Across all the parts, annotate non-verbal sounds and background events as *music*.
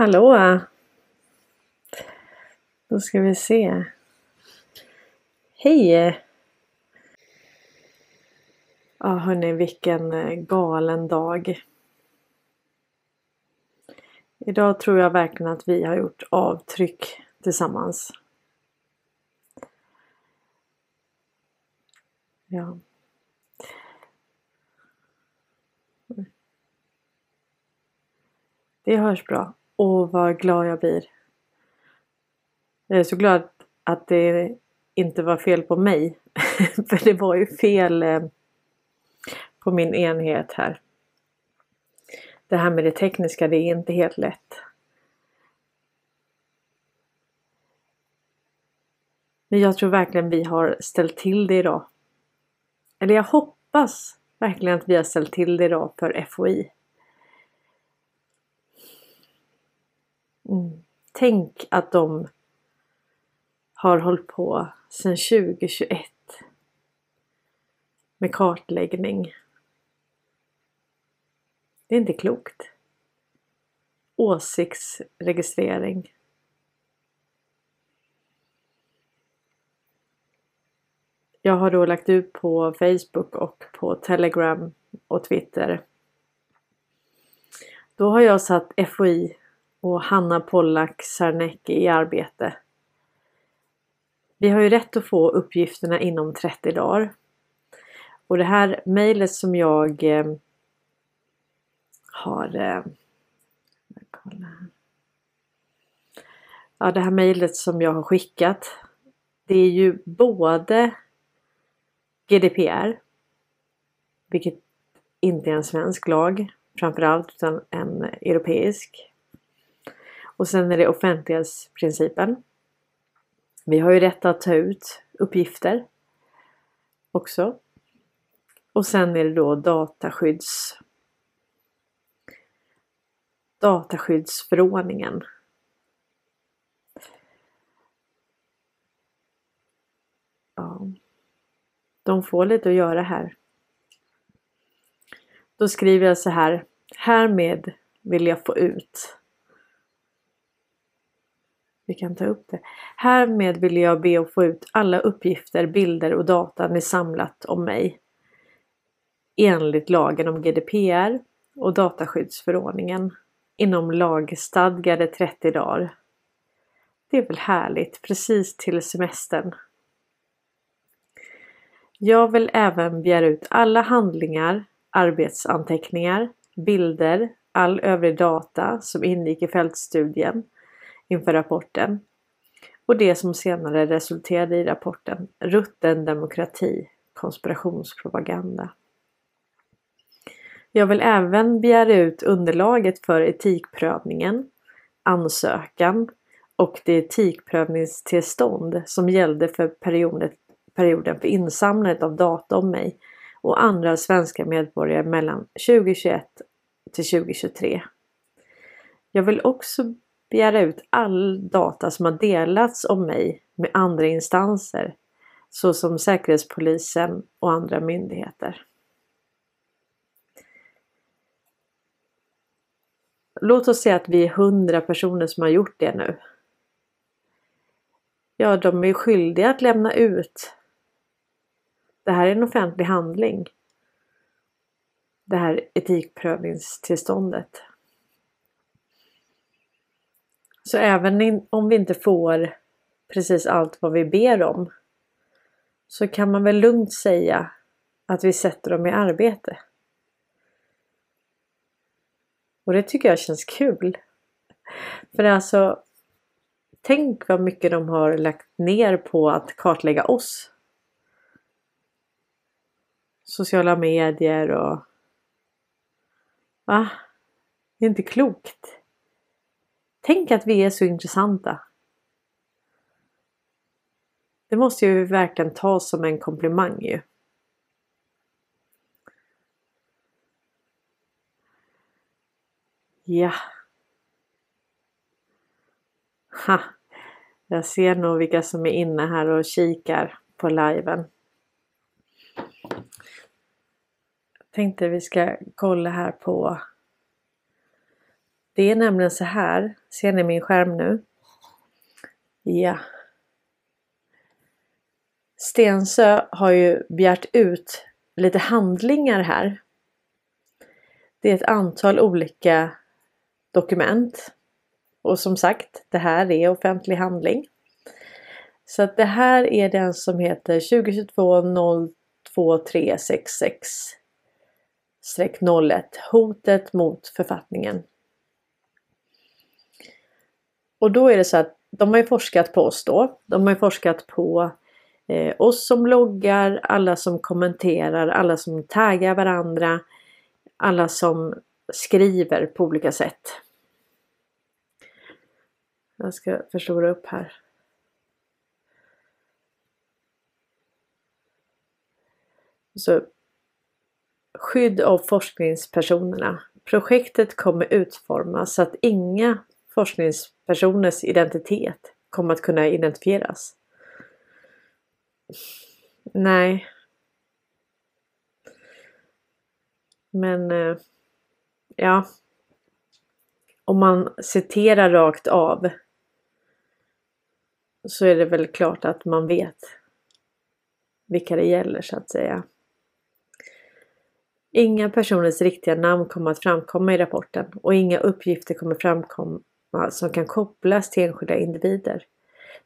Hallå! Då ska vi se. Hej! Ja hörni vilken eh, galen dag. Idag tror jag verkligen att vi har gjort avtryck tillsammans. Ja. Det hörs bra. Åh vad glad jag blir. Jag är så glad att det inte var fel på mig. *laughs* För det var ju fel eh, på min enhet här. Det här med det tekniska, det är inte helt lätt. Men jag tror verkligen vi har ställt till det idag. Eller jag hoppas verkligen att vi har ställt till det idag för FOI. Mm. Tänk att de har hållit på sedan 2021 med kartläggning. Det är inte klokt. Åsiktsregistrering. Jag har då lagt ut på Facebook och på Telegram och Twitter. Då har jag satt FOI och Hanna Pollack Sarnecki i arbete. Vi har ju rätt att få uppgifterna inom 30 dagar. Och det här mejlet som jag eh, har eh, Ja, det här mejlet som jag har skickat. Det är ju både GDPR, vilket inte är en svensk lag framförallt utan en europeisk och sen är det offentlighetsprincipen. Vi har ju rätt att ta ut uppgifter också. Och sen är det då dataskydds dataskyddsförordningen. Ja. De får lite att göra här. Då skriver jag så här. Härmed vill jag få ut vi kan ta upp det. Härmed vill jag be att få ut alla uppgifter, bilder och data ni samlat om mig. Enligt lagen om GDPR och dataskyddsförordningen inom lagstadgade 30 dagar. Det är väl härligt precis till semestern. Jag vill även begära ut alla handlingar, arbetsanteckningar, bilder, all övrig data som ingick i fältstudien inför rapporten och det som senare resulterade i rapporten Rutten demokrati, konspirationspropaganda. Jag vill även begära ut underlaget för etikprövningen, ansökan och det etikprövningstillstånd som gällde för perioden, perioden för insamlandet av data om mig och andra svenska medborgare mellan 2021 till 2023. Jag vill också begära ut all data som har delats om mig med andra instanser såsom Säkerhetspolisen och andra myndigheter. Låt oss säga att vi är hundra personer som har gjort det nu. Ja, de är skyldiga att lämna ut. Det här är en offentlig handling. Det här etikprövningstillståndet. Så även om vi inte får precis allt vad vi ber om så kan man väl lugnt säga att vi sätter dem i arbete. Och det tycker jag känns kul. För alltså Tänk vad mycket de har lagt ner på att kartlägga oss. Sociala medier och... Va? Det är inte klokt. Tänk att vi är så intressanta. Det måste ju verkligen tas som en komplimang ju. Ja. Ha. Jag ser nog vilka som är inne här och kikar på liven. Jag tänkte vi ska kolla här på det är nämligen så här. Ser ni min skärm nu? Ja. Stensö har ju begärt ut lite handlingar här. Det är ett antal olika dokument. Och som sagt, det här är offentlig handling. Så att det här är den som heter 2022 02366 01 Hotet mot författningen. Och då är det så att de har ju forskat på oss då. De har ju forskat på eh, oss som bloggar, alla som kommenterar, alla som taggar varandra, alla som skriver på olika sätt. Jag ska förstora upp här. Så Skydd av forskningspersonerna. Projektet kommer utformas så att inga forskningspersoners identitet kommer att kunna identifieras. Nej. Men eh, ja. Om man citerar rakt av så är det väl klart att man vet vilka det gäller så att säga. Inga personers riktiga namn kommer att framkomma i rapporten och inga uppgifter kommer framkomma som kan kopplas till enskilda individer.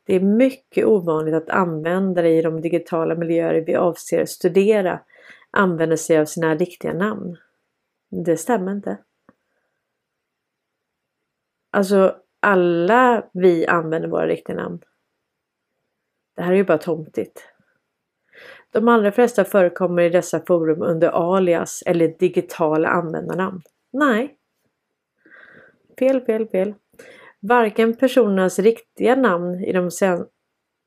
Det är mycket ovanligt att användare i de digitala miljöer vi avser att studera använder sig av sina riktiga namn. Det stämmer inte. Alltså alla vi använder våra riktiga namn. Det här är ju bara tomtigt. De allra flesta förekommer i dessa forum under alias eller digitala användarnamn. Nej. Fel, fel, fel. Varken personernas riktiga namn i de,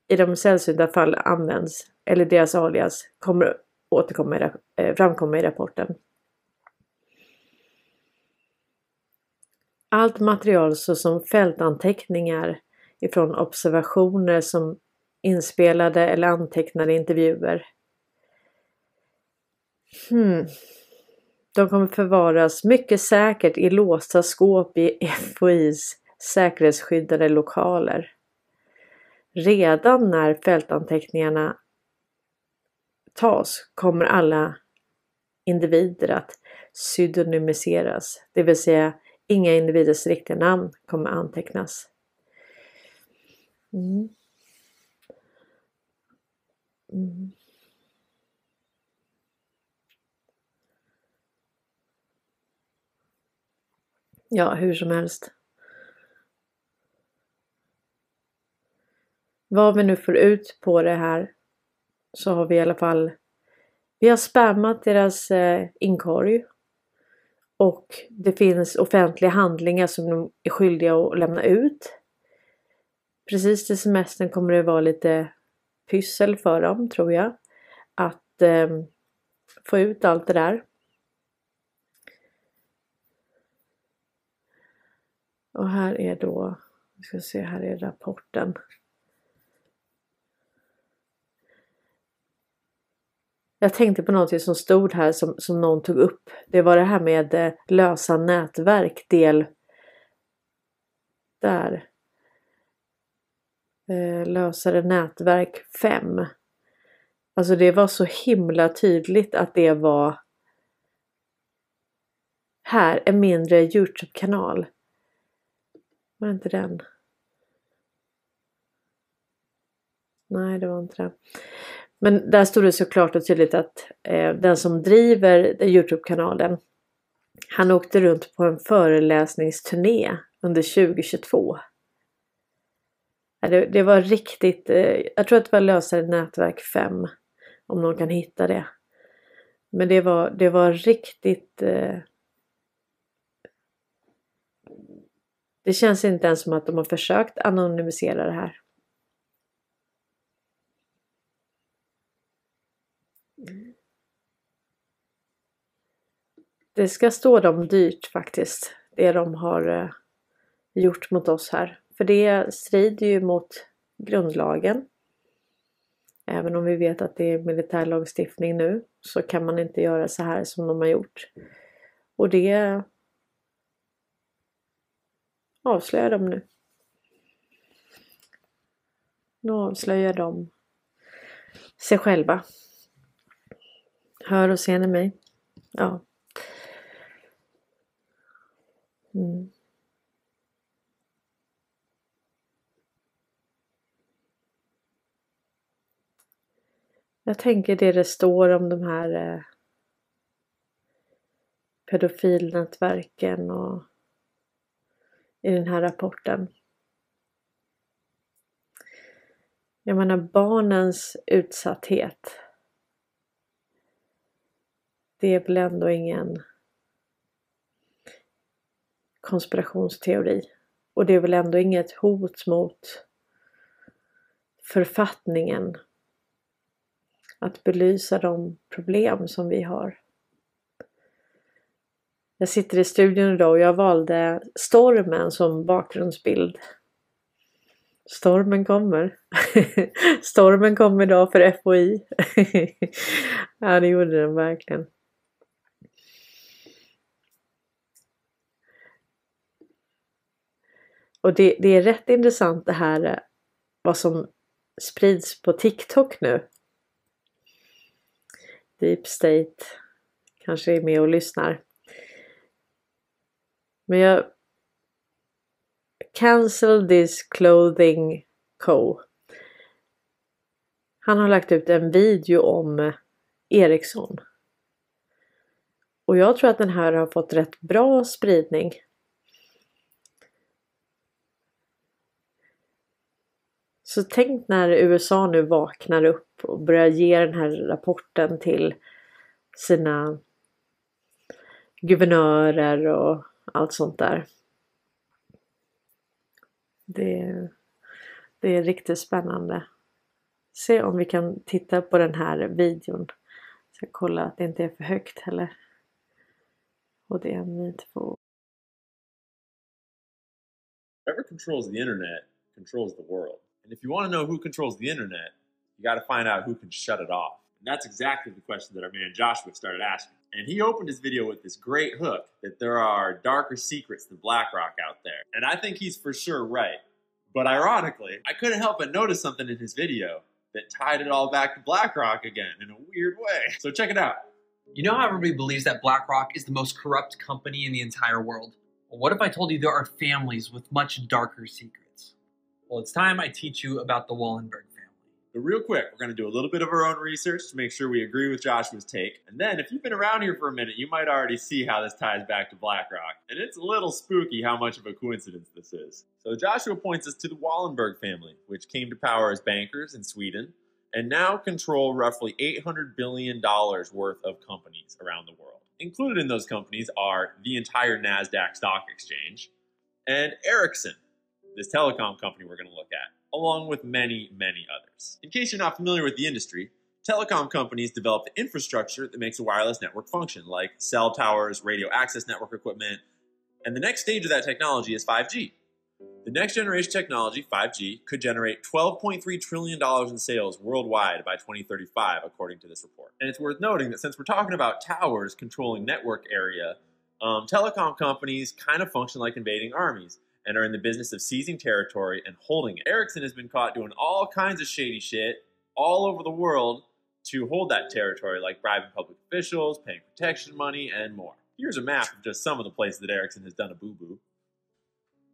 i de sällsynta fall används eller deras alias kommer återkomma i, eh, framkomma i rapporten. Allt material såsom fältanteckningar ifrån observationer som inspelade eller antecknade intervjuer Hmm. De kommer förvaras mycket säkert i låsta skåp i FOIs säkerhetsskyddade lokaler. Redan när fältanteckningarna tas kommer alla individer att pseudonymiseras, det vill säga inga individers riktiga namn kommer antecknas. Mm. Mm. Ja, hur som helst. Vad vi nu får ut på det här så har vi i alla fall vi har spammat deras eh, inkorg och det finns offentliga handlingar som de är skyldiga att lämna ut. Precis till semestern kommer det vara lite pyssel för dem tror jag. Att eh, få ut allt det där. Och här är då, vi ska se, här är rapporten. Jag tänkte på någonting som stod här som, som någon tog upp. Det var det här med eh, lösa nätverk del där. Eh, lösare nätverk 5. Alltså det var så himla tydligt att det var här en mindre Youtube-kanal. Var det inte den? Nej, det var inte det. Men där stod det så klart och tydligt att eh, den som driver Youtube-kanalen han åkte runt på en föreläsningsturné under 2022. Det, det var riktigt, eh, jag tror att det var lösare nätverk 5 om någon kan hitta det. Men det var, det var riktigt eh, Det känns inte ens som att de har försökt anonymisera det här. Det ska stå dem dyrt faktiskt, det de har eh, gjort mot oss här. För det strider ju mot grundlagen. Även om vi vet att det är militärlagstiftning nu så kan man inte göra så här som de har gjort. Och det avslöjar de nu. Nu avslöjar de sig själva. Hör och ser ni mig? Ja. Mm. Jag tänker det det står om de här eh, pedofilnätverken och i den här rapporten. Jag menar barnens utsatthet. Det är väl ändå ingen konspirationsteori. Och det är väl ändå inget hot mot författningen att belysa de problem som vi har. Jag sitter i studion idag och jag valde stormen som bakgrundsbild. Stormen kommer. *laughs* stormen kom idag för FOI. *laughs* ja, det gjorde den verkligen. Och det, det är rätt intressant det här eh, vad som sprids på TikTok nu. Deep State kanske är med och lyssnar. Men jag Cancel this clothing co. Han har lagt ut en video om eh, Ericsson. Och jag tror att den här har fått rätt bra spridning. Så tänk när USA nu vaknar upp och börjar ge den här rapporten till sina guvernörer och allt sånt där. Det, det är riktigt spännande. Se om vi kan titta på den här videon. Jag ska kolla att det inte är för högt heller. Och det är en två. Whoever controls the internet controls the world. And if you want to know who controls the internet, you got to find out who can shut it off. And that's exactly the question that our man Joshua started asking. And he opened his video with this great hook that there are darker secrets than BlackRock out there. And I think he's for sure right. But ironically, I couldn't help but notice something in his video that tied it all back to BlackRock again in a weird way. So check it out. You know how everybody believes that BlackRock is the most corrupt company in the entire world? Well, what if I told you there are families with much darker secrets? Well, it's time I teach you about the Wallenberg family. but real quick, we're going to do a little bit of our own research to make sure we agree with Joshua's take. And then, if you've been around here for a minute, you might already see how this ties back to BlackRock. And it's a little spooky how much of a coincidence this is. So, Joshua points us to the Wallenberg family, which came to power as bankers in Sweden and now control roughly $800 billion worth of companies around the world. Included in those companies are the entire NASDAQ stock exchange and Ericsson, this telecom company we're going to look at along with many, many others. In case you're not familiar with the industry, telecom companies develop the infrastructure that makes a wireless network function, like cell towers, radio access network equipment, and the next stage of that technology is 5G. The next generation technology, 5G, could generate $12.3 trillion in sales worldwide by 2035, according to this report. And it's worth noting that since we're talking about towers controlling network area, um, telecom companies kind of function like invading armies and are in the business of seizing territory and holding it. Ericsson has been caught doing all kinds of shady shit all over the world to hold that territory, like bribing public officials, paying protection money, and more. Here's a map of just some of the places that Ericsson has done a boo boo.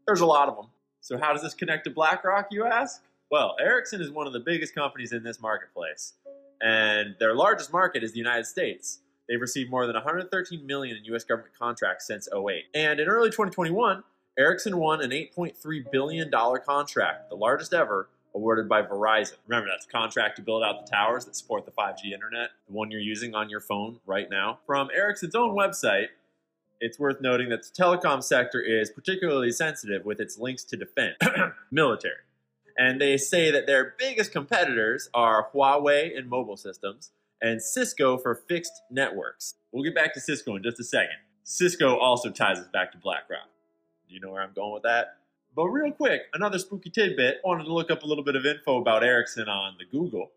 There's a lot of them. So, how does this connect to BlackRock, you ask? Well, Ericsson is one of the biggest companies in this marketplace, and their largest market is the United States. They've received more than 113 million in U.S. government contracts since 08. And in early 2021, Ericsson won an $8.3 billion contract, the largest ever, awarded by Verizon. Remember, that's a contract to build out the towers that support the 5G internet, the one you're using on your phone right now. From Ericsson's own website, it's worth noting that the telecom sector is particularly sensitive with its links to defense, *coughs* military. And they say that their biggest competitors are Huawei in mobile systems and Cisco for fixed networks. We'll get back to Cisco in just a second. Cisco also ties us back to BlackRock. You know where I'm going with that? But real quick, another spooky tidbit. I wanted to look up a little bit of info about Ericsson on the Google.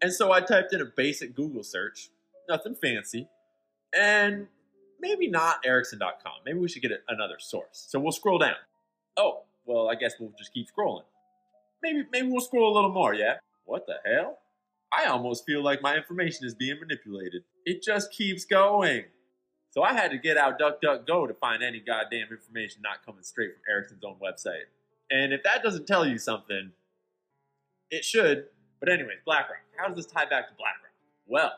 And so I typed in a basic Google search, nothing fancy, and maybe not Ericsson.com. Maybe we should get another source. So we'll scroll down. Oh, well, I guess we'll just keep scrolling. Maybe, maybe we'll scroll a little more, yeah? What the hell? I almost feel like my information is being manipulated. It just keeps going. So I had to get out DuckDuckGo to find any goddamn information not coming straight from Ericsson's own website. And if that doesn't tell you something, it should. But anyways, BlackRock. How does this tie back to BlackRock? Well,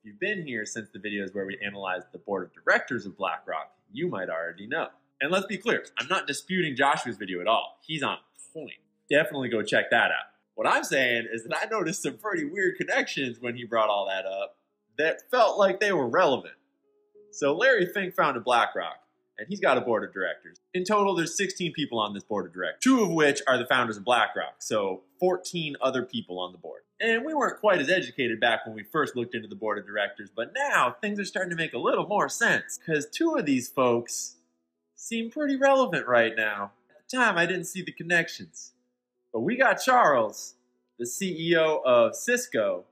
if you've been here since the videos where we analyzed the board of directors of BlackRock, you might already know. And let's be clear, I'm not disputing Joshua's video at all. He's on point. Definitely go check that out. What I'm saying is that I noticed some pretty weird connections when he brought all that up that felt like they were relevant. So Larry Fink founded BlackRock, and he's got a board of directors. In total, there's 16 people on this board of directors, two of which are the founders of BlackRock, so 14 other people on the board. And we weren't quite as educated back when we first looked into the board of directors, but now things are starting to make a little more sense, because two of these folks seem pretty relevant right now. At the time, I didn't see the connections. But we got Charles, the CEO of Cisco,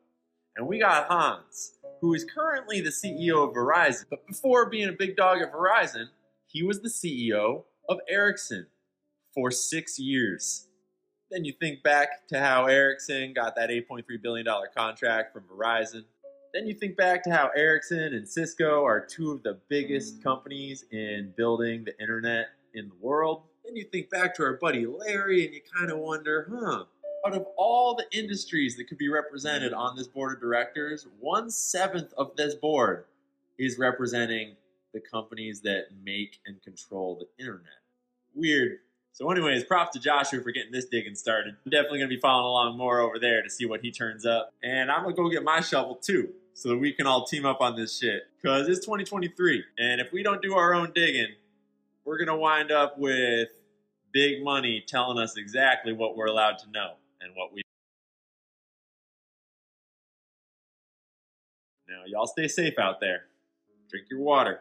and we got Hans, who is currently the CEO of Verizon. But before being a big dog at Verizon, he was the CEO of Ericsson for six years. Then you think back to how Ericsson got that $8.3 billion contract from Verizon. Then you think back to how Ericsson and Cisco are two of the biggest companies in building the internet in the world. Then you think back to our buddy Larry and you kind of wonder, huh, out of all the industries that could be represented on this board of directors, one seventh of this board is representing the companies that make and control the internet. Weird. So, anyways, props to Joshua for getting this digging started. I'm definitely going to be following along more over there to see what he turns up. And I'm going to go get my shovel too, so that we can all team up on this shit. Because it's 2023. And if we don't do our own digging, we're going to wind up with big money telling us exactly what we're allowed to know and what we. Now, y'all stay safe out there. Drink your water.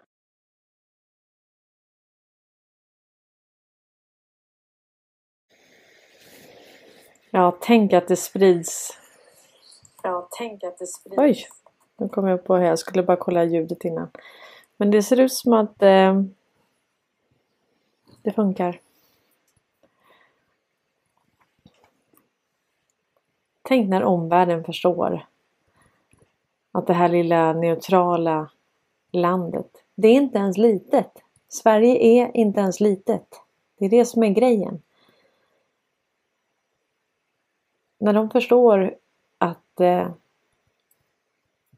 Ja, tänk att det sprids. Ja, tänk att det sprids. Oj, nu kom jag på här. Jag skulle bara kolla ljudet innan. Men det ser ut som att eh, det funkar. Tänk när omvärlden förstår att det här lilla neutrala landet, det är inte ens litet. Sverige är inte ens litet. Det är det som är grejen. När de förstår att eh,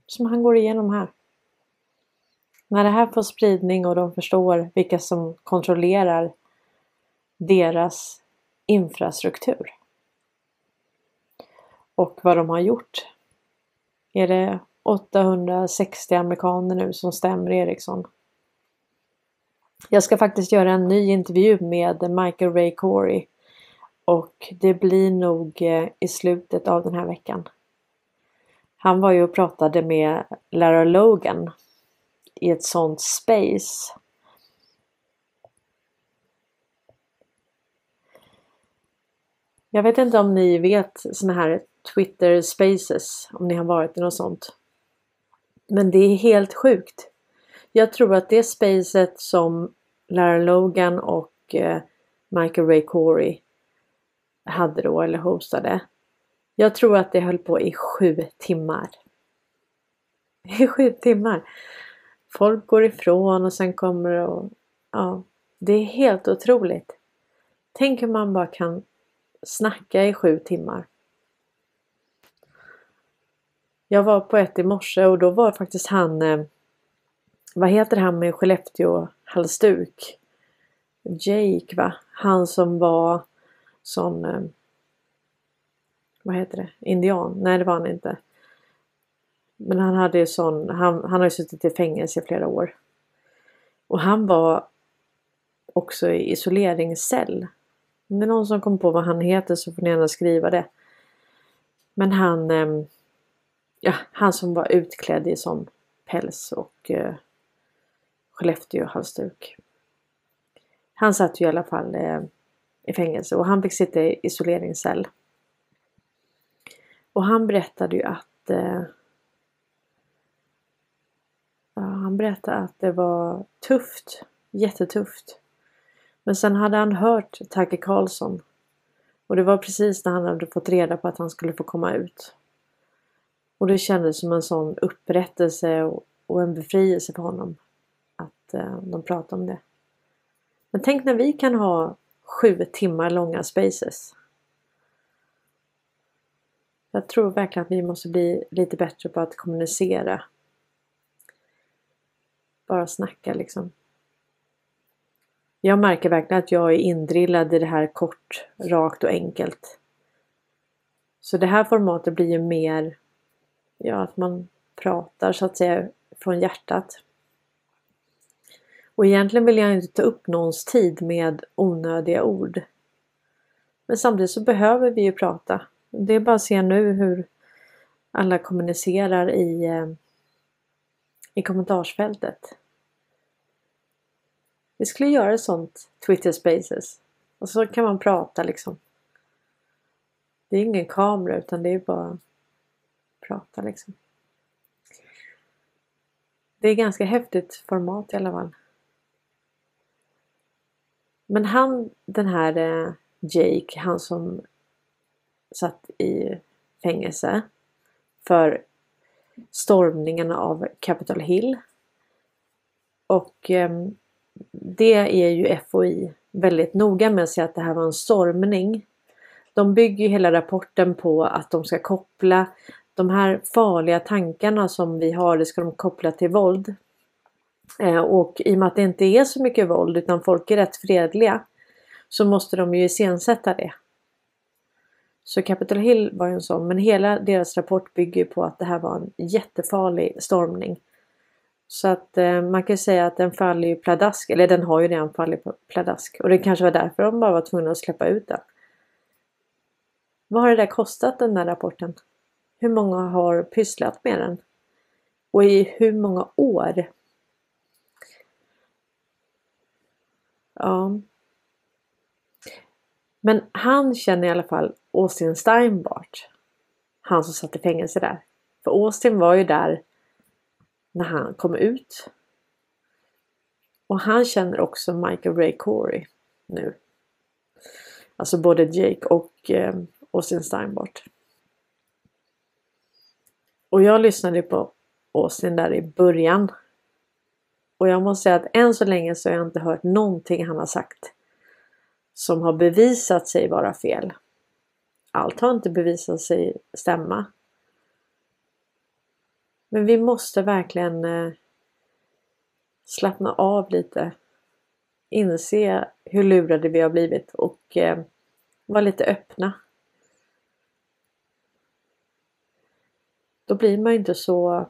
som han går igenom här. När det här får spridning och de förstår vilka som kontrollerar deras infrastruktur. Och vad de har gjort. Är det 860 amerikaner nu som stämmer Ericsson? Jag ska faktiskt göra en ny intervju med Michael Ray Corey och det blir nog eh, i slutet av den här veckan. Han var ju och pratade med Lara Logan i ett sånt space. Jag vet inte om ni vet såna här Twitter spaces, om ni har varit i något sånt. Men det är helt sjukt. Jag tror att det spacet som Lara Logan och eh, Michael Ray Corey hade då eller hostade. Jag tror att det höll på i sju timmar. I sju timmar. Folk går ifrån och sen kommer det och ja, det är helt otroligt. Tänk hur man bara kan snacka i sju timmar. Jag var på ett i morse och då var faktiskt han eh, vad heter han med Skellefteå halsduk? Jake va? Han som var sån eh, vad heter det? Indian? Nej det var han inte. Men han hade ju sån, han, han har ju suttit i fängelse i flera år. Och han var också i isoleringscell. Om det är någon som kommer på vad han heter så får ni gärna skriva det. Men han, eh, ja, han som var utklädd i sån päls och eh, Skellefteå halsduk. Han satt ju i alla fall eh, i fängelse och han fick sitta i isoleringscell. Och han berättade ju att eh, ja, han berättade att det var tufft, jättetufft. Men sen hade han hört Tage Karlsson Och det var precis när han hade fått reda på att han skulle få komma ut. Och det kändes som en sån upprättelse och, och en befrielse för honom. Att eh, de pratade om det. Men tänk när vi kan ha sju timmar långa spaces. Jag tror verkligen att vi måste bli lite bättre på att kommunicera. Bara snacka liksom. Jag märker verkligen att jag är indrillad i det här kort, rakt och enkelt. Så det här formatet blir ju mer ja, att man pratar så att säga från hjärtat. Och egentligen vill jag inte ta upp någons tid med onödiga ord. Men samtidigt så behöver vi ju prata. Det är bara att se nu hur alla kommunicerar i, eh, i kommentarsfältet. Vi skulle göra ett sånt Twitter Spaces. Och så kan man prata liksom. Det är ingen kamera utan det är bara prata liksom. Det är ganska häftigt format i alla fall. Men han, den här eh, Jake, han som satt i fängelse för stormningen av Capitol Hill. Och ehm, det är ju FOI väldigt noga med att säga att det här var en stormning. De bygger ju hela rapporten på att de ska koppla de här farliga tankarna som vi har, det ska de koppla till våld. Eh, och i och med att det inte är så mycket våld utan folk är rätt fredliga så måste de ju iscensätta det. Så Capitol Hill var ju en sån, men hela deras rapport bygger på att det här var en jättefarlig stormning. Så att eh, man kan säga att den faller ju pladask, eller den har ju redan fallit pladask. Och det kanske var därför de bara var tvungna att släppa ut den. Vad har det där kostat den där rapporten? Hur många har pysslat med den? Och i hur många år? Ja. Men han känner i alla fall Austin Steinbart. Han som satt i fängelse där. För Austin var ju där när han kom ut. Och han känner också Michael Ray Corey nu. Alltså både Jake och eh, Austin Steinbart. Och jag lyssnade på Austin där i början. Och jag måste säga att än så länge så har jag inte hört någonting han har sagt som har bevisat sig vara fel. Allt har inte bevisat sig stämma. Men vi måste verkligen eh, slappna av lite. Inse hur lurade vi har blivit och eh, vara lite öppna. Då blir man inte så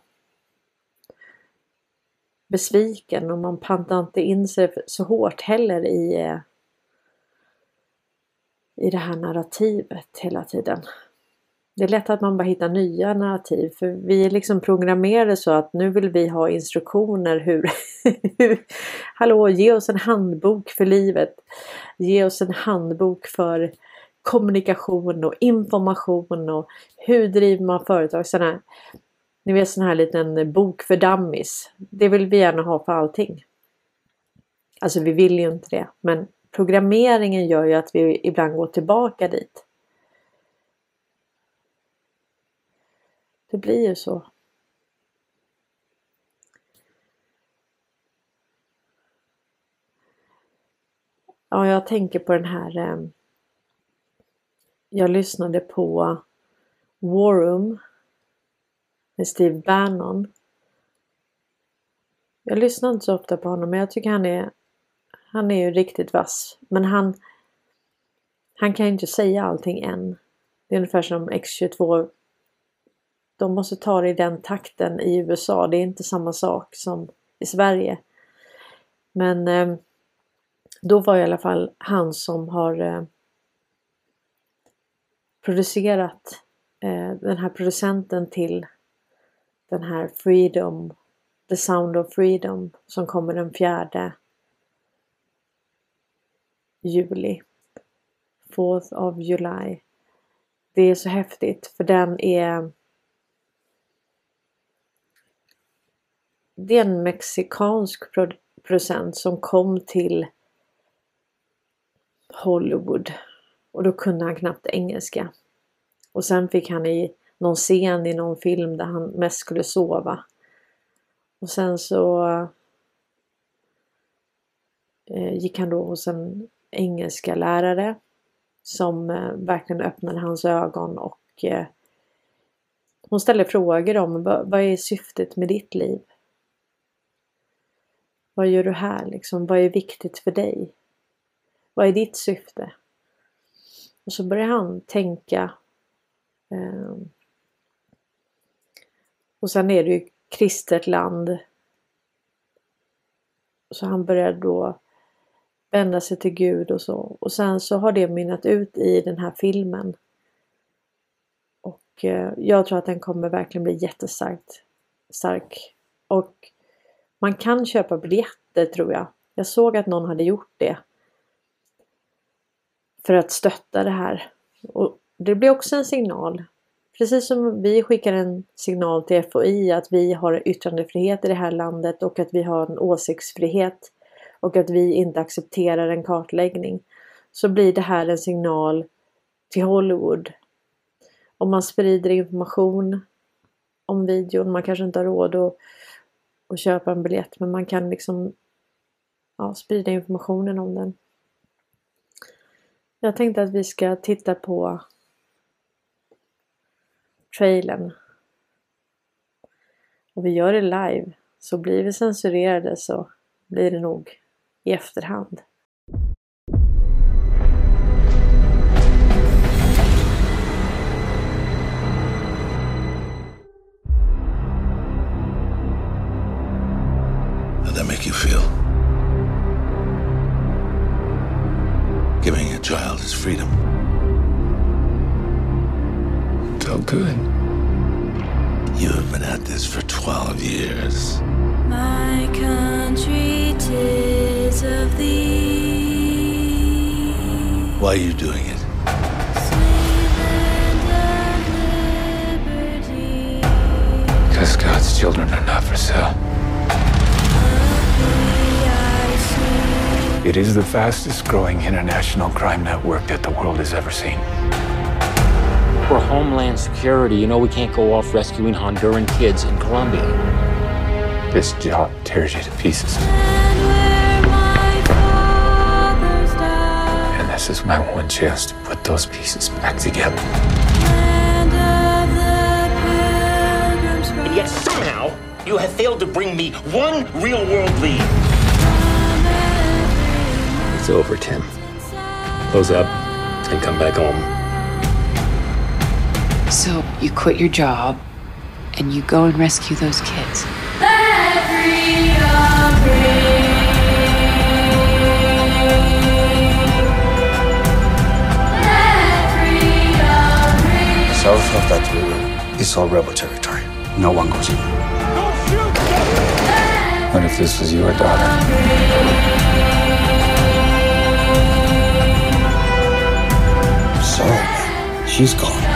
besviken och man pantar inte in sig så hårt heller i, eh, i det här narrativet hela tiden. Det är lätt att man bara hittar nya narrativ för vi är liksom programmerade så att nu vill vi ha instruktioner hur, *laughs* hur Hallå, ge oss en handbok för livet. Ge oss en handbok för kommunikation och information och hur driver man företag. Såna, ni vet sån här liten bok för dummies. Det vill vi gärna ha för allting. Alltså vi vill ju inte det men programmeringen gör ju att vi ibland går tillbaka dit. Det blir ju så. Ja, jag tänker på den här. Ehm, jag lyssnade på War Room med Steve Bannon. Jag lyssnar inte så ofta på honom men jag tycker han är han är ju riktigt vass. Men han han kan ju inte säga allting än. Det är ungefär som X22 de måste ta det i den takten i USA. Det är inte samma sak som i Sverige. Men eh, då var i alla fall han som har eh, producerat eh, den här producenten till den här Freedom, The Sound of Freedom som kommer den fjärde juli. 4th of July. Det är så häftigt för den är det är en mexikansk producent som kom till Hollywood. Och då kunde han knappt engelska. Och sen fick han i någon scen i någon film där han mest skulle sova. Och sen så eh, gick han då hos en engelska lärare som eh, verkligen öppnade hans ögon och eh, hon ställde frågor om vad är syftet med ditt liv? Vad gör du här liksom? Vad är viktigt för dig? Vad är ditt syfte? Och så börjar han tänka. Eh, och sen är det ju kristet land. Så han börjar då vända sig till Gud och så. Och sen så har det mynnat ut i den här filmen. Och eh, jag tror att den kommer verkligen bli jättestarkt stark. Och man kan köpa biljetter tror jag. Jag såg att någon hade gjort det. För att stötta det här. Och det blir också en signal. Precis som vi skickar en signal till FOI att vi har yttrandefrihet i det här landet och att vi har en åsiktsfrihet och att vi inte accepterar en kartläggning. Så blir det här en signal till Hollywood. Om man sprider information om videon, man kanske inte har råd att, att köpa en biljett men man kan liksom ja, sprida informationen om den. Jag tänkte att vi ska titta på trailern. Och vi gör det live. Så blir vi censurerade så blir det nog i efterhand. Felt good. You have been at this for 12 years. My country, tis of thee. Why are you doing it? Sweet land of liberty. Because God's children are not for sale. It is the fastest growing international crime network that the world has ever seen. For Homeland Security, you know we can't go off rescuing Honduran kids in Colombia. This job tears you to pieces. And my. And this is my one chance to put those pieces back together. Land of the pilgrims And yet somehow you have failed to bring me one real world lead. It's over, Tim. Close up and come back home. So you quit your job and you go and rescue those kids. South of that river is all rebel territory. No one goes in. What if this was your daughter? So, she's gone.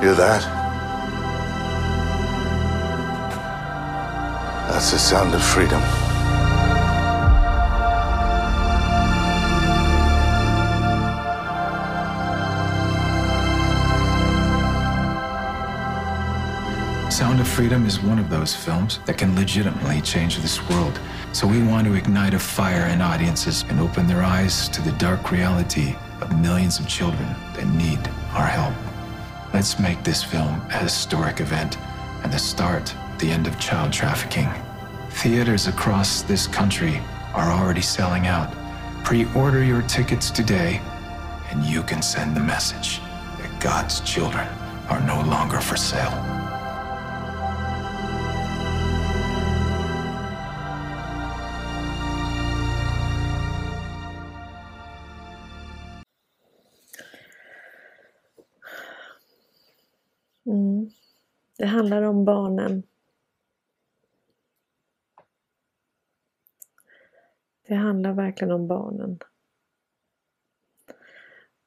Hear that? That's the sound of freedom. Sound of Freedom is one of those films that can legitimately change this world. So we want to ignite a fire in audiences and open their eyes to the dark reality of millions of children that need our help. Let's make this film a historic event and the start, the end of child trafficking. Theaters across this country are already selling out. Pre-order your tickets today and you can send the message that God's children are no longer for sale. Det handlar om barnen. Det handlar verkligen om barnen.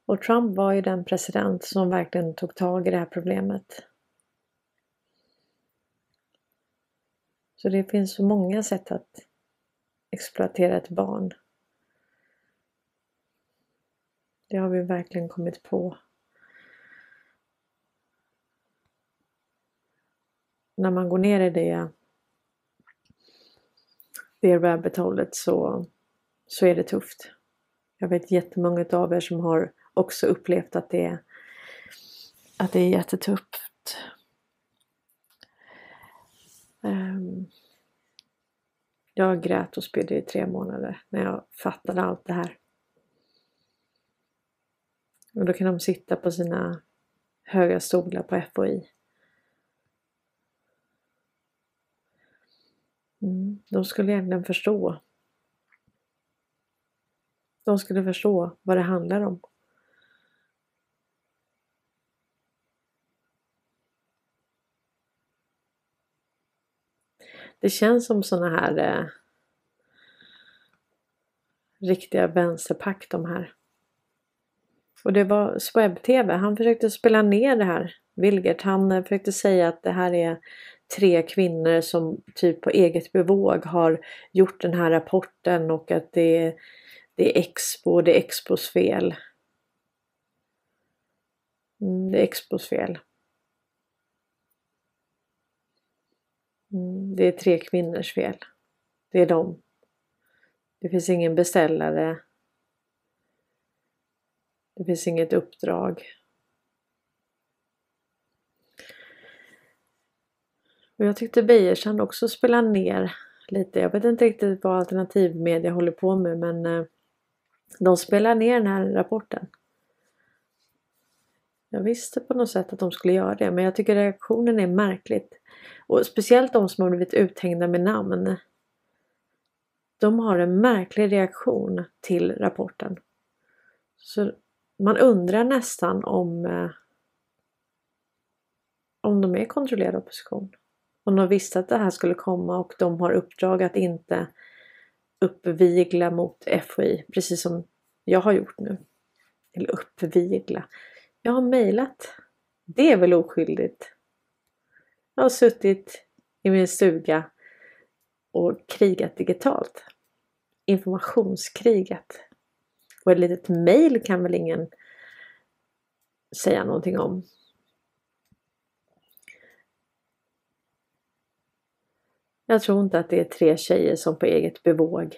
Och Trump var ju den president som verkligen tog tag i det här problemet. Så det finns så många sätt att exploatera ett barn. Det har vi verkligen kommit på. När man går ner i det, det rabbit holet så, så är det tufft. Jag vet jättemånga av er som har också upplevt att det, att det är jättetufft. Um, jag grät och spydde i tre månader när jag fattade allt det här. Och då kan de sitta på sina höga stolar på FOI. De skulle egentligen förstå. De skulle förstå vad det handlar om. Det känns som såna här eh, riktiga vänsterpack de här. Och det var Swebb-TV, han försökte spela ner det här. Vilgert han eh, försökte säga att det här är tre kvinnor som typ på eget bevåg har gjort den här rapporten och att det är, det är Expo, det är Expos fel. Mm, det är Expos fel. Mm, det är tre kvinnors fel. Det är dem. Det finns ingen beställare. Det finns inget uppdrag. Och jag tyckte Beijersand också spelade ner lite. Jag vet inte riktigt vad alternativmedia håller på med men eh, de spelar ner den här rapporten. Jag visste på något sätt att de skulle göra det men jag tycker reaktionen är märkligt. Och speciellt de som har blivit uthängda med namn. De har en märklig reaktion till rapporten. Så man undrar nästan om eh, om de är kontrollerad opposition. Om de visste att det här skulle komma och de har uppdrag att inte uppvigla mot FOI precis som jag har gjort nu. Eller uppvigla. Jag har mejlat. Det är väl oskyldigt? Jag har suttit i min stuga och krigat digitalt. Informationskrigat. Och ett litet mejl kan väl ingen säga någonting om. Jag tror inte att det är tre tjejer som på eget bevåg.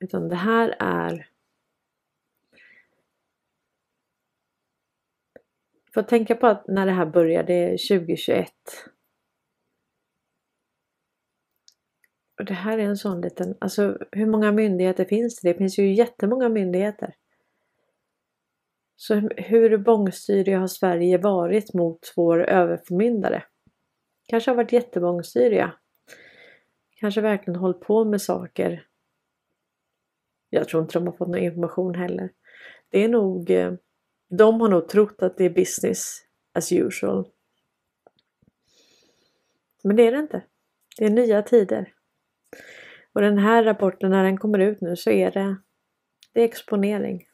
Utan det här är För att tänka på att när det här började 2021. Och det här är en sån liten, alltså hur många myndigheter finns det? Det finns ju jättemånga myndigheter. Så hur bångstyriga har Sverige varit mot vår överförmyndare? Kanske har varit jättebångstyriga. Kanske verkligen hållit på med saker. Jag tror inte de har fått någon information heller. Det är nog eh, de har nog trott att det är business as usual. Men det är det inte. Det är nya tider. Och den här rapporten när den kommer ut nu så är det, det är exponering.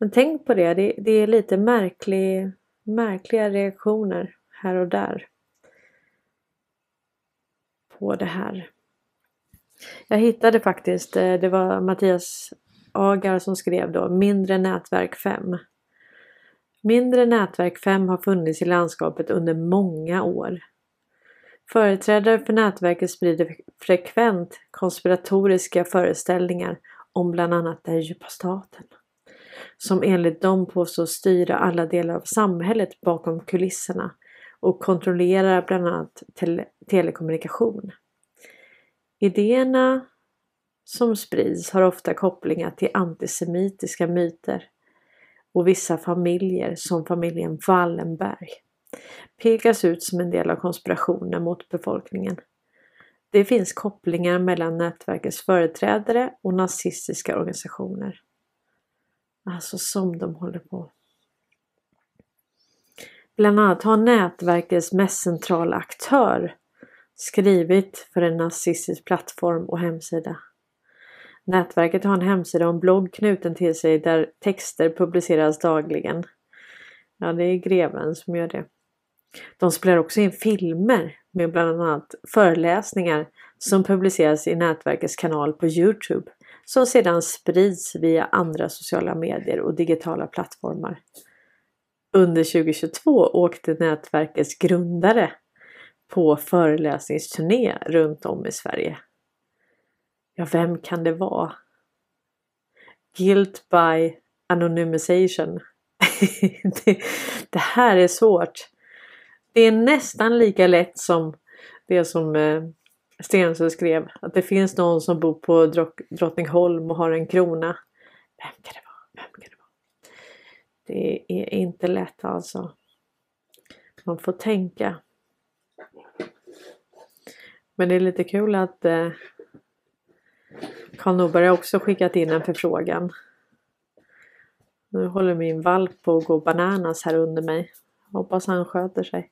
Men tänk på det, det, det är lite märklig, märkliga reaktioner här och där. På det här. Jag hittade faktiskt, eh, det var Mattias Agar som skrev då Mindre nätverk 5. Mindre nätverk 5 har funnits i landskapet under många år. Företrädare för nätverket sprider frekvent konspiratoriska föreställningar om bland annat den djupa staten. Som enligt dem påstås styra alla delar av samhället bakom kulisserna och kontrollerar bland annat tele telekommunikation. Idéerna som sprids har ofta kopplingar till antisemitiska myter och vissa familjer som familjen Wallenberg pekas ut som en del av konspirationen mot befolkningen. Det finns kopplingar mellan nätverkets företrädare och nazistiska organisationer. Alltså som de håller på. Bland annat har nätverkets mest centrala aktör skrivit för en nazistisk plattform och hemsida. Nätverket har en hemsida och en blogg knuten till sig där texter publiceras dagligen. Ja, det är greven som gör det. De spelar också in filmer med bland annat föreläsningar som publiceras i nätverkets kanal på Youtube som sedan sprids via andra sociala medier och digitala plattformar. Under 2022 åkte nätverkets grundare på föreläsningsturné runt om i Sverige. Ja, vem kan det vara? Guilt by anonymization. *laughs* det, det här är svårt. Det är nästan lika lätt som det som eh, Stensö skrev. Att det finns någon som bor på Drott- Drottningholm och har en krona. Vem kan det vara? Vem kan det vara? Det är inte lätt alltså. Man får tänka. Men det är lite kul att eh, Karl Norberg har också skickat in en förfrågan. Nu håller min valp på att gå bananas här under mig. Hoppas han sköter sig.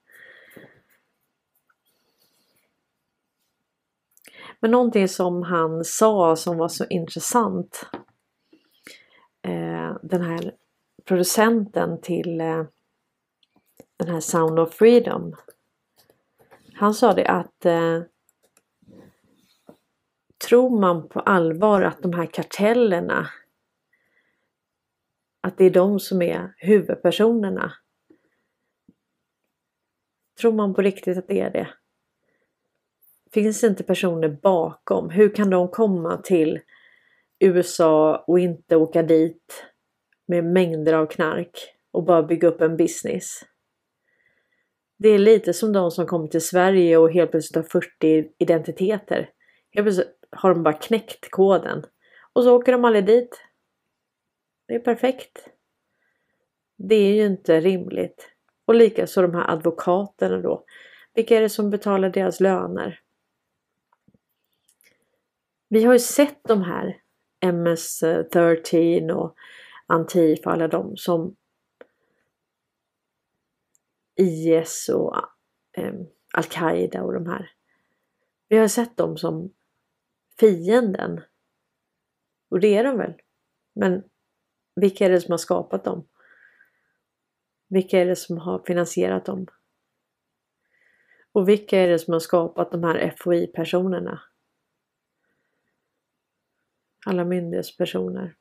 Men någonting som han sa som var så intressant. Eh, den här producenten till eh, den här Sound of Freedom. Han sa det att eh, tror man på allvar att de här kartellerna att det är de som är huvudpersonerna. Tror man på riktigt att det är det? Finns inte personer bakom? Hur kan de komma till USA och inte åka dit med mängder av knark och bara bygga upp en business? Det är lite som de som kommer till Sverige och helt plötsligt har 40 identiteter. Helt plötsligt har de bara knäckt koden. Och så åker de aldrig dit. Det är perfekt. Det är ju inte rimligt. Och likaså de här advokaterna då. Vilka är det som betalar deras löner? Vi har ju sett de här MS-13 och Antifa, alla de som IS och eh, Al-Qaida och de här. Vi har sett dem som fienden. Och det är de väl. Men vilka är det som har skapat dem? Vilka är det som har finansierat dem? Och vilka är det som har skapat de här FOI-personerna? Alla myndighetspersoner.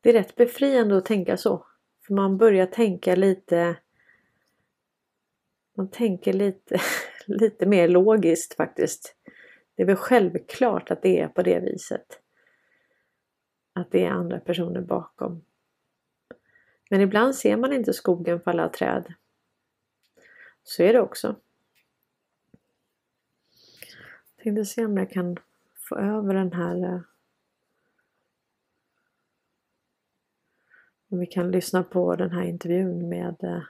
Det är rätt befriande att tänka så. För man börjar tänka lite man tänker lite, *laughs* lite mer logiskt faktiskt. Det är väl självklart att det är på det viset. Att det är andra personer bakom. Men ibland ser man inte skogen för alla träd. Så är det också. Jag tänkte se om jag kan få över den här eh, om vi kan lyssna på den här intervjun med eh,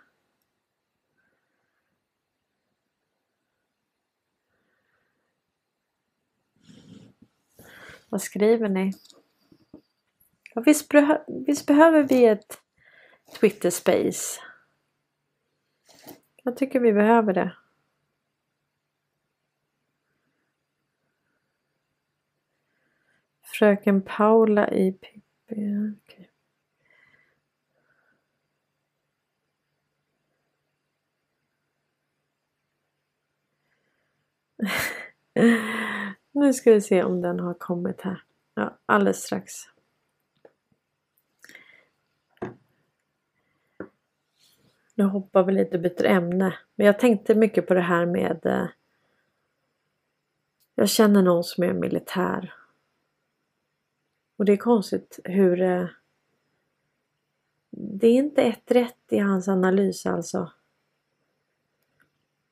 Vad skriver ni? Ja, visst, behö visst behöver vi ett Twitter Space? Jag tycker vi behöver det. Fröken Paula i Pippi. Okay. *laughs* Nu ska vi se om den har kommit här. Ja, alldeles strax. Nu hoppar vi lite och byter ämne. Men jag tänkte mycket på det här med eh, Jag känner någon som är militär. Och det är konstigt hur eh, Det är inte ett rätt i hans analys alltså.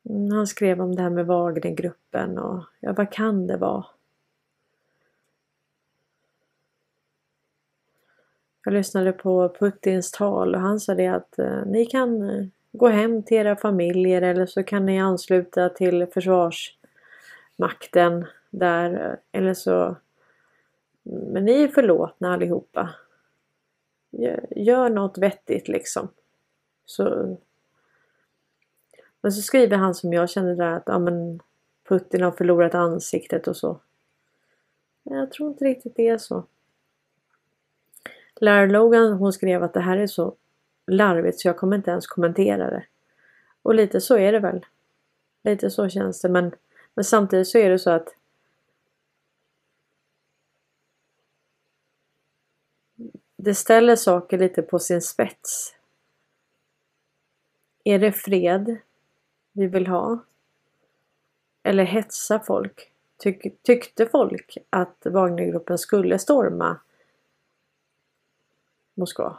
Han skrev om det här med Wagnergruppen och ja, vad kan det vara? Jag lyssnade på Putins tal och han sa det att eh, ni kan eh, gå hem till era familjer eller så kan ni ansluta till försvarsmakten där eh, eller så men ni är förlåtna allihopa. Gör, gör något vettigt liksom. Så men så skriver han som jag känner där att ja, men Putin har förlorat ansiktet och så. Jag tror inte riktigt det är så. Lara Logan hon skrev att det här är så larvigt så jag kommer inte ens kommentera det. Och lite så är det väl. Lite så känns det men, men samtidigt så är det så att det ställer saker lite på sin spets. Är det fred vi vill ha? Eller hetsa folk? Tyck, tyckte folk att Wagnergruppen skulle storma Moskva?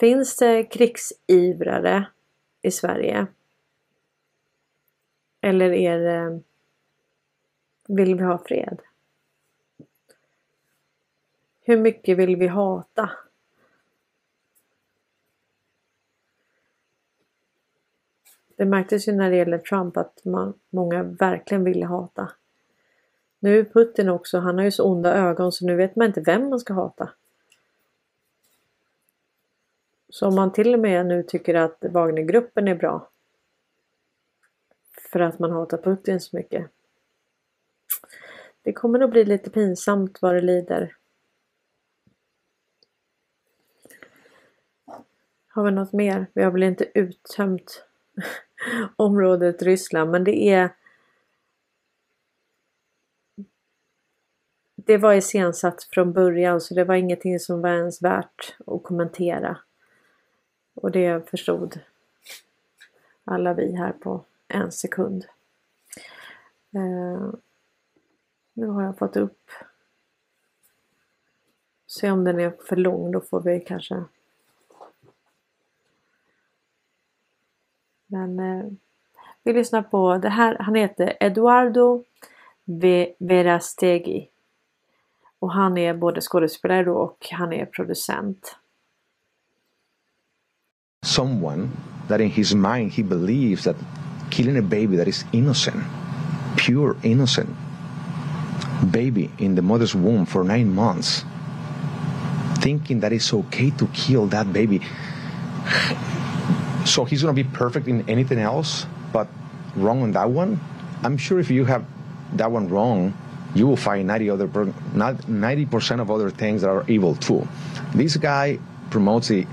Finns det krigsivrare i Sverige? Eller är det vill vi ha fred? Hur mycket vill vi hata? Det märktes ju när det gäller Trump att man, många verkligen ville hata. Nu är Putin också, han har ju så onda ögon så nu vet man inte vem man ska hata. Så om man till och med nu tycker att Wagnergruppen är bra för att man hatar Putin så mycket. Det kommer nog bli lite pinsamt vad det lider. Har vi något mer? Vi har väl inte uttömt området Ryssland men det är Det var iscensatt från början så det var ingenting som var ens värt att kommentera. Och det förstod alla vi här på en sekund. Eh, nu har jag fått upp. Se om den är för lång, då får vi kanske Men eh, vi lyssnar på det här. Han heter Eduardo Verastegi. Och han är både skådespelare och han är producent. someone that in his mind he believes that killing a baby that is innocent, pure innocent, baby in the mother's womb for nine months, thinking that it's okay to kill that baby. So he's gonna be perfect in anything else, but wrong on that one. I'm sure if you have that one wrong, you will find 90 other not 90 percent of other things that are evil too. This guy promotes the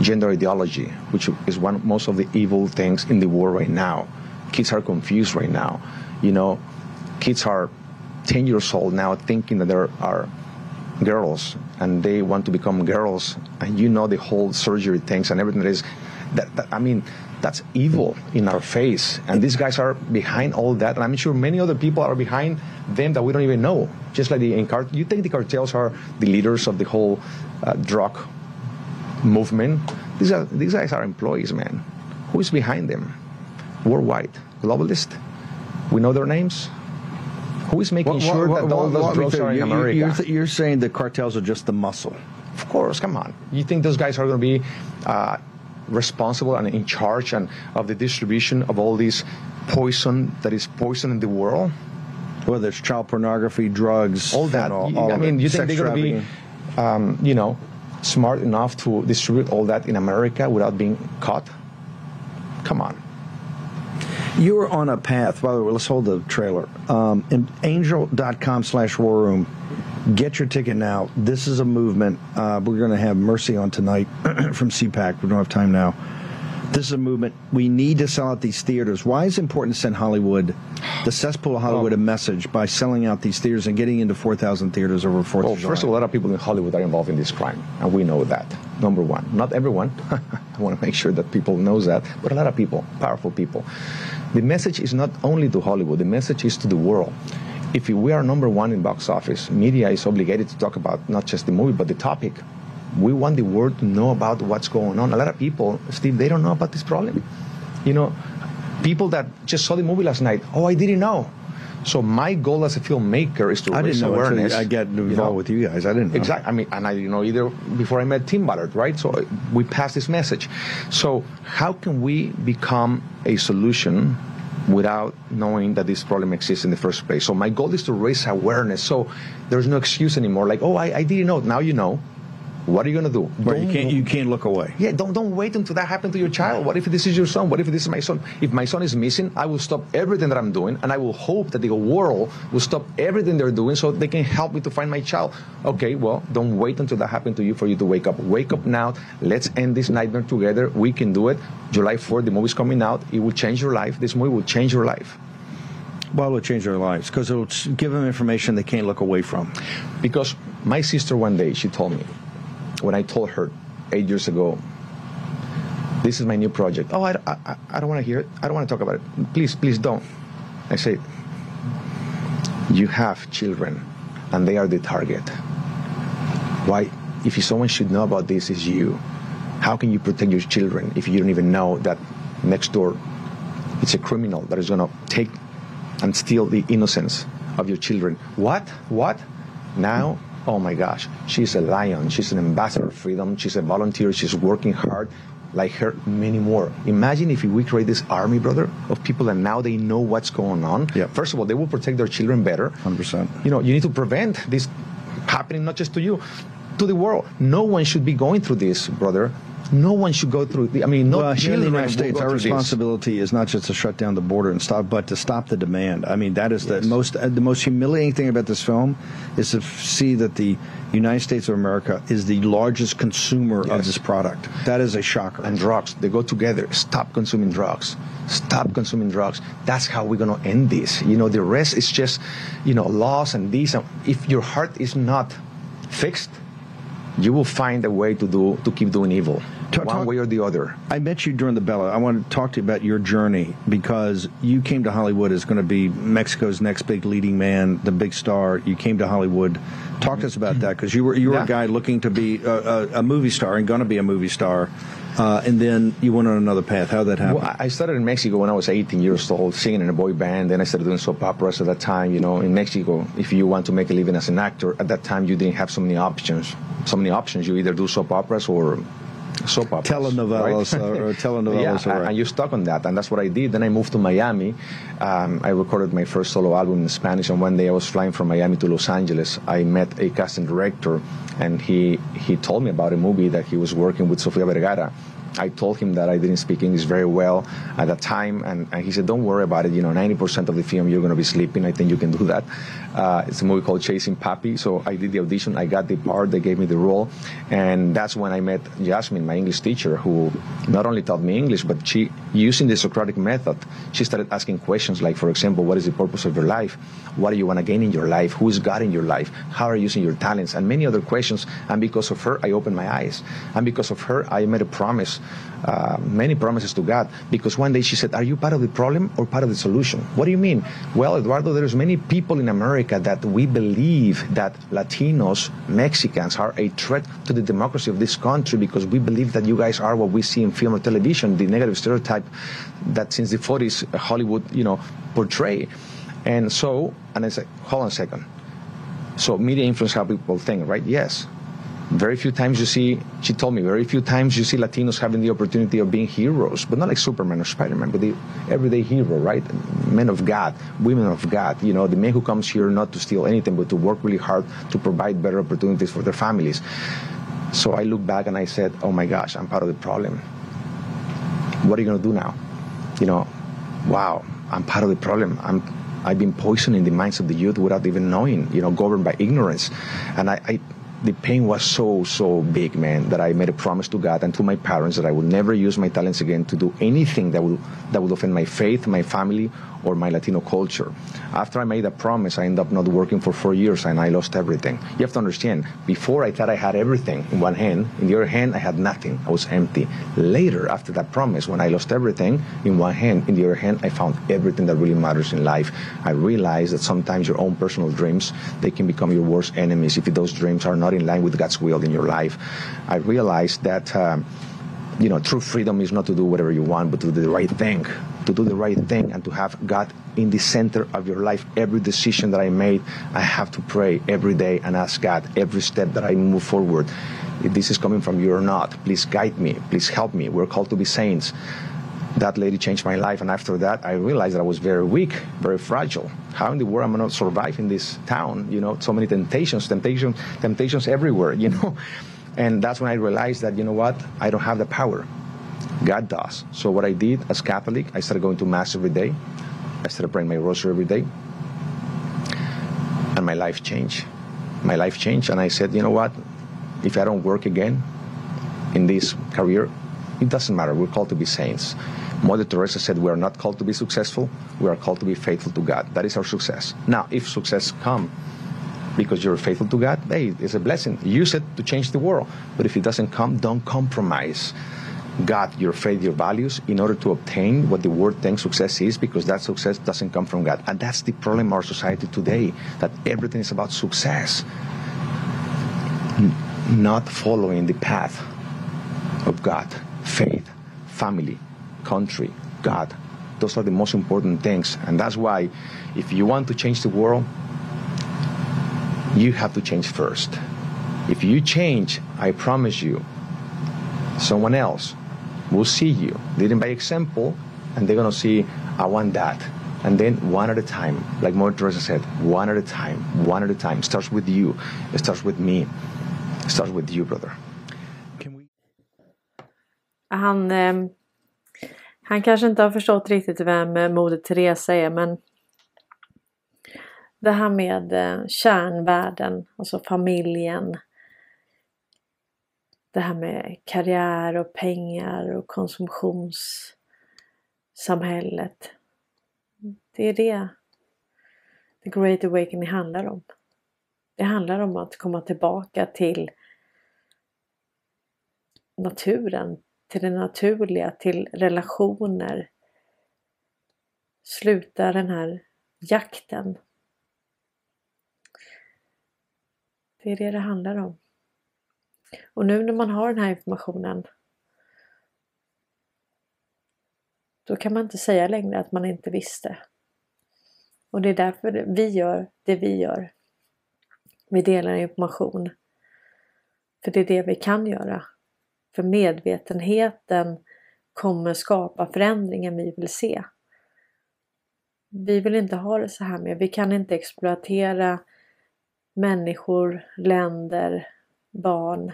gender ideology, which is one most of the evil things in the world right now. Kids are confused right now. You know, kids are 10 years old now thinking that there are girls and they want to become girls and you know the whole surgery things and everything that is that, that I mean that's evil in our face. And these guys are behind all that. And I'm sure many other people are behind them that we don't even know. Just like the in cart- you think the cartels are the leaders of the whole uh, drug movement? These are these guys are employees man. Who is behind them? Worldwide. Globalist we know their names. Who is making What- sure what- that all those drugs are in you- America? You're, th- you're saying the cartels are just the muscle. Of course, come on. You think those guys are going to be uh, responsible and in charge and of the distribution of all this poison that is poison in the world? Whether it's child pornography, drugs, all that. All, all I mean, you think they're going to be, um, you know, smart enough to distribute all that in America without being caught? Come on. You are on a path. By the way, let's hold the trailer. Um, angel.com slash war room. Get your ticket now. This is a movement. Uh, we're going to have Mercy on tonight *clears throat* from CPAC. We don't have time now. This is a movement. We need to sell out these theaters. Why is it important to send Hollywood, the cesspool of Hollywood, a message by selling out these theaters and getting into 4,000 theaters over 4th Well, of first of all, a lot of people in Hollywood are involved in this crime, and we know that. Number one, not everyone. *laughs* I want to make sure that people knows that, but a lot of people, powerful people. The message is not only to Hollywood. The message is to the world. If we are number one in box office, media is obligated to talk about not just the movie but the topic. We want the world to know about what's going on. A lot of people, Steve, they don't know about this problem. You know, people that just saw the movie last night. Oh, I didn't know. So my goal as a filmmaker is to I raise know awareness. I get involved with you guys. I didn't know. Exactly. I mean, and I didn't know either before I met Tim Ballard, right? So we passed this message. So how can we become a solution without knowing that this problem exists in the first place? So my goal is to raise awareness. So there's no excuse anymore. Like, oh, I, I didn't know. Now you know. What are you gonna do? Right, you can't you can't look away. Yeah, don't don't wait until that happened to your child. What if this is your son? What if this is my son? If my son is missing, I will stop everything that I'm doing, and I will hope that the world will stop everything they're doing so they can help me to find my child. Okay, well, don't wait until that happened to you for you to wake up. Wake up now. Let's end this nightmare together. We can do it. July 4th, the movie's coming out. It will change your life. This movie will change your life. Well, it'll change their lives because it'll give them information they can't look away from. Because my sister one day she told me when I told her eight years ago, this is my new project. Oh, I, I, I don't want to hear it. I don't want to talk about it. Please, please don't. I said, you have children, and they are the target. Why? If someone should know about this, is you. How can you protect your children if you don't even know that next door it's a criminal that is going to take and steal the innocence of your children? What? What? Now? Oh my gosh, she's a lion. She's an ambassador of freedom. She's a volunteer. She's working hard. Like her, many more. Imagine if we create this army, brother, of people and now they know what's going on. Yeah. First of all, they will protect their children better. 100%. You know, you need to prevent this happening not just to you, to the world. No one should be going through this, brother. No one should go through. The, I mean, no well, here in the United States, our this. responsibility is not just to shut down the border and stop, but to stop the demand. I mean, that is the most uh, the most humiliating thing about this film is to f- see that the United States of America is the largest consumer of this product. That is a shocker. and drugs. They go together. Stop consuming drugs. Stop consuming drugs. That's how we're gonna end this. You know, the rest is just, you know, laws and these. And if your heart is not fixed, you will find a way to do to keep doing evil, one way or the other. I met you during the Bella. I want to talk to you about your journey because you came to Hollywood as going to be Mexico's next big leading man, the big star. You came to Hollywood. Talk to us about that because you were you were Yeah. a guy looking to be a, a, a movie star and going to be a movie star, uh, and then you went on another path. How that happen? Well, I I started in Mexico when I was 18 years old, singing in a boy band. Then I started doing soap operas at that time. You know, in Mexico, if you want to make a living as an actor, at that time you didn't have so many options. So many options. You either do soap operas or soap operas. Telenovelas right? or, or *laughs* telenovelas. yeah, or, and you stuck on that, and that's what I did. Then I moved to Miami. Um, I recorded my first solo album in Spanish, and one day I was flying from Miami to Los Angeles. I met a casting director, and he he told me about a movie that he was working with Sofia Vergara. I told him that I didn't speak English very well at that time, and, and he said, "Don't worry about it. You know, 90% of the film you're going to be sleeping. I think you can do that." Uh, it's a movie called Chasing Papi. So I did the audition. I got the part. They gave me the role, and that's when I met Jasmine, my English teacher, who not only taught me English, but she, using the Socratic method, she started asking questions like, for example, what is the purpose of your life? What do you want to gain in your life? Who is God in your life? How are you using your talents? And many other questions. And because of her, I opened my eyes. And because of her, I made a promise, uh, many promises to God. Because one day she said, "Are you part of the problem or part of the solution?" What do you mean? Well, Eduardo, there's many people in America that we believe that Latinos, Mexicans are a threat to the democracy of this country because we believe that you guys are what we see in film or television, the negative stereotype that since the 40s Hollywood, you know, portray. And so, and I said, hold on a second. So media influence how people think, right? Yes. Very few times you see, she told me, very few times you see Latinos having the opportunity of being heroes, but not like Superman or Spider-Man, but the everyday hero, right? Men of God, women of God, you know, the man who comes here not to steal anything, but to work really hard to provide better opportunities for their families. So I look back and I said, oh my gosh, I'm part of the problem. What are you going to do now? You know, wow, I'm part of the problem. I'm I've been poisoning the minds of the youth without even knowing, you know, governed by ignorance. And I, I the pain was so, so big, man, that I made a promise to God and to my parents that I would never use my talents again to do anything that would that would offend my faith, my family, or my Latino culture. After I made that promise, I ended up not working for four years and I lost everything. You have to understand, before I thought I had everything in one hand, in the other hand, I had nothing. I was empty. Later, after that promise, when I lost everything in one hand, in the other hand, I found everything that really matters in life. I realized that sometimes your own personal dreams, they can become your worst enemies if those dreams are not in line with God's will in your life. I realized that. Um, you know, true freedom is not to do whatever you want, but to do the right thing. To do the right thing and to have God in the center of your life. Every decision that I made, I have to pray every day and ask God every step that I move forward. If this is coming from you or not, please guide me. Please help me. We're called to be saints. That lady changed my life, and after that, I realized that I was very weak, very fragile. How in the world am I going to survive in this town? You know, so many temptations, temptations, temptations everywhere. You know, And that's when I realized that, you know what, I don't have the power. God does. So what I did as Catholic, I started going to Mass every day. I started praying my rosary every day. And my life changed. My life changed. And I said, you know what, if I don't work again in this career, it doesn't matter. We're called to be saints. Mother Teresa said we are not called to be successful. We are called to be faithful to God. That is our success. Now, if success come because you're faithful to God, hey, it's a blessing. Use it to change the world. But if it doesn't come, don't compromise God, your faith, your values in order to obtain what the world thinks success is because that success doesn't come from God. And that's the problem our society today, that everything is about success, not following the path of God, faith, family, country, God. Those are the most important things. And that's why if you want to change the world, you have to change first. If you change, I promise you, someone else will see you, leading by example, and they're gonna see, I want that. And then one at a time, like Mother Teresa said, one at a time, one at a time. It Starts with you, it starts with me, it starts with you, brother. We... Han, eh, han kanske inte har förstått riktigt vem Moder Teresa är men det här med eh, kärnvärden, alltså familjen. Det här med karriär och pengar och konsumtionssamhället. Det är det The Great Awakening handlar om. Det handlar om att komma tillbaka till naturen, till det naturliga, till relationer. Sluta den här jakten. Det är det det handlar om. Och nu när man har den här informationen då kan man inte säga längre att man inte visste. Och det är därför vi gör det vi gör. Vi delar information. För det är det vi kan göra. För medvetenheten kommer skapa förändringen vi vill se. Vi vill inte ha det så här mer. Vi kan inte exploatera människor, länder, barn.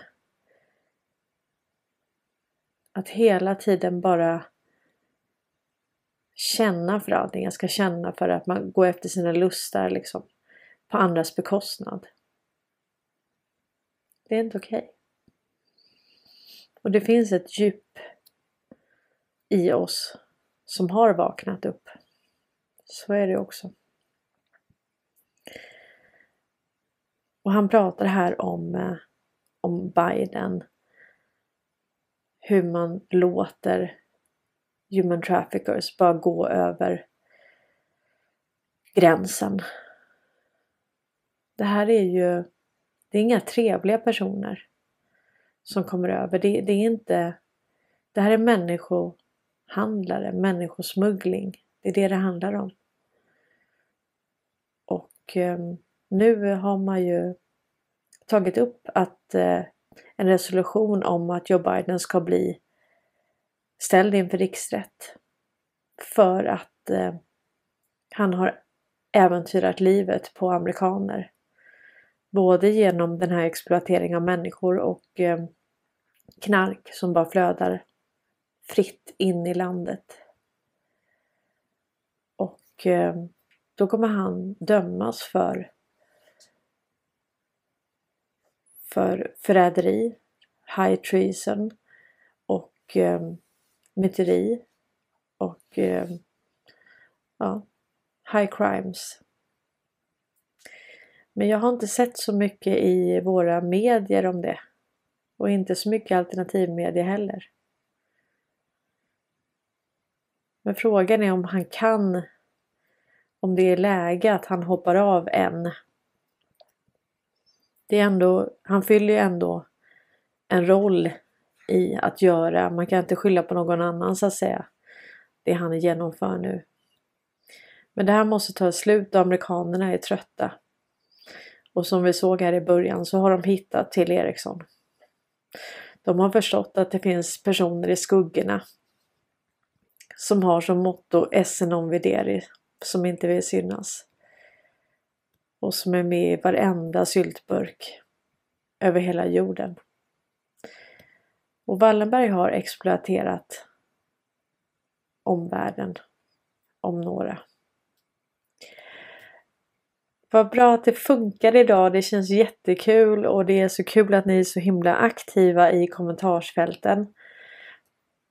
Att hela tiden bara känna för allting. Jag ska känna för att man går efter sina lustar liksom. På andras bekostnad. Det är inte okej. Okay. Och det finns ett djup i oss som har vaknat upp. Så är det också. Och han pratar här om, eh, om Biden. Hur man låter human traffickers bara gå över gränsen. Det här är ju, det är inga trevliga personer som kommer över. Det, det är inte, det här är människohandlare, människosmuggling. Det är det det handlar om. Och um, nu har man ju tagit upp att eh, en resolution om att Joe Biden ska bli ställd inför riksrätt för att eh, han har äventyrat livet på amerikaner. Både genom den här exploateringen av människor och eh, knark som bara flödar fritt in i landet. Och eh, då kommer han dömas för för förräderi, high treason och eh, myteri och eh, ja, high crimes. Men jag har inte sett så mycket i våra medier om det. Och inte så mycket alternativmedia heller. Men frågan är om han kan, om det är läge att han hoppar av än. Det är ändå, han fyller ju ändå en roll i att göra, man kan inte skylla på någon annan så att säga, det han genomför nu. Men det här måste ta slut och amerikanerna är trötta. Och som vi såg här i början så har de hittat till Ericsson. De har förstått att det finns personer i skuggorna som har som motto Esse non videri, som inte vill synas. Och som är med i varenda syltburk över hela jorden. Och Wallenberg har exploaterat omvärlden om några. Vad bra att det funkar idag. Det känns jättekul och det är så kul att ni är så himla aktiva i kommentarsfälten.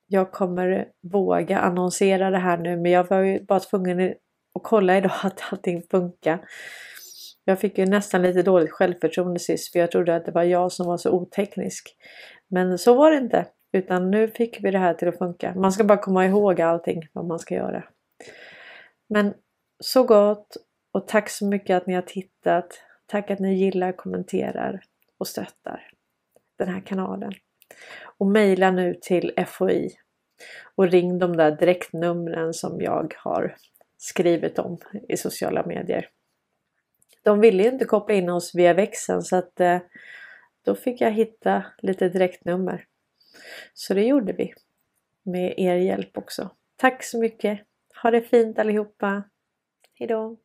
Jag kommer våga annonsera det här nu men jag var ju bara tvungen att kolla idag *laughs* att allting funkar. Jag fick ju nästan lite dåligt självförtroende sist för jag trodde att det var jag som var så oteknisk. Men så var det inte. Utan nu fick vi det här till att funka. Man ska bara komma ihåg allting vad man ska göra. Men så gott och tack så mycket att ni har tittat. Tack att ni gillar, kommenterar och stöttar den här kanalen. Och mejla nu till FOI och ring de där direktnumren som jag har skrivit om i sociala medier. De ville ju inte koppla in oss via växeln så att eh, då fick jag hitta lite direktnummer. Så det gjorde vi. Med er hjälp också. Tack så mycket! Ha det fint allihopa! Hejdå!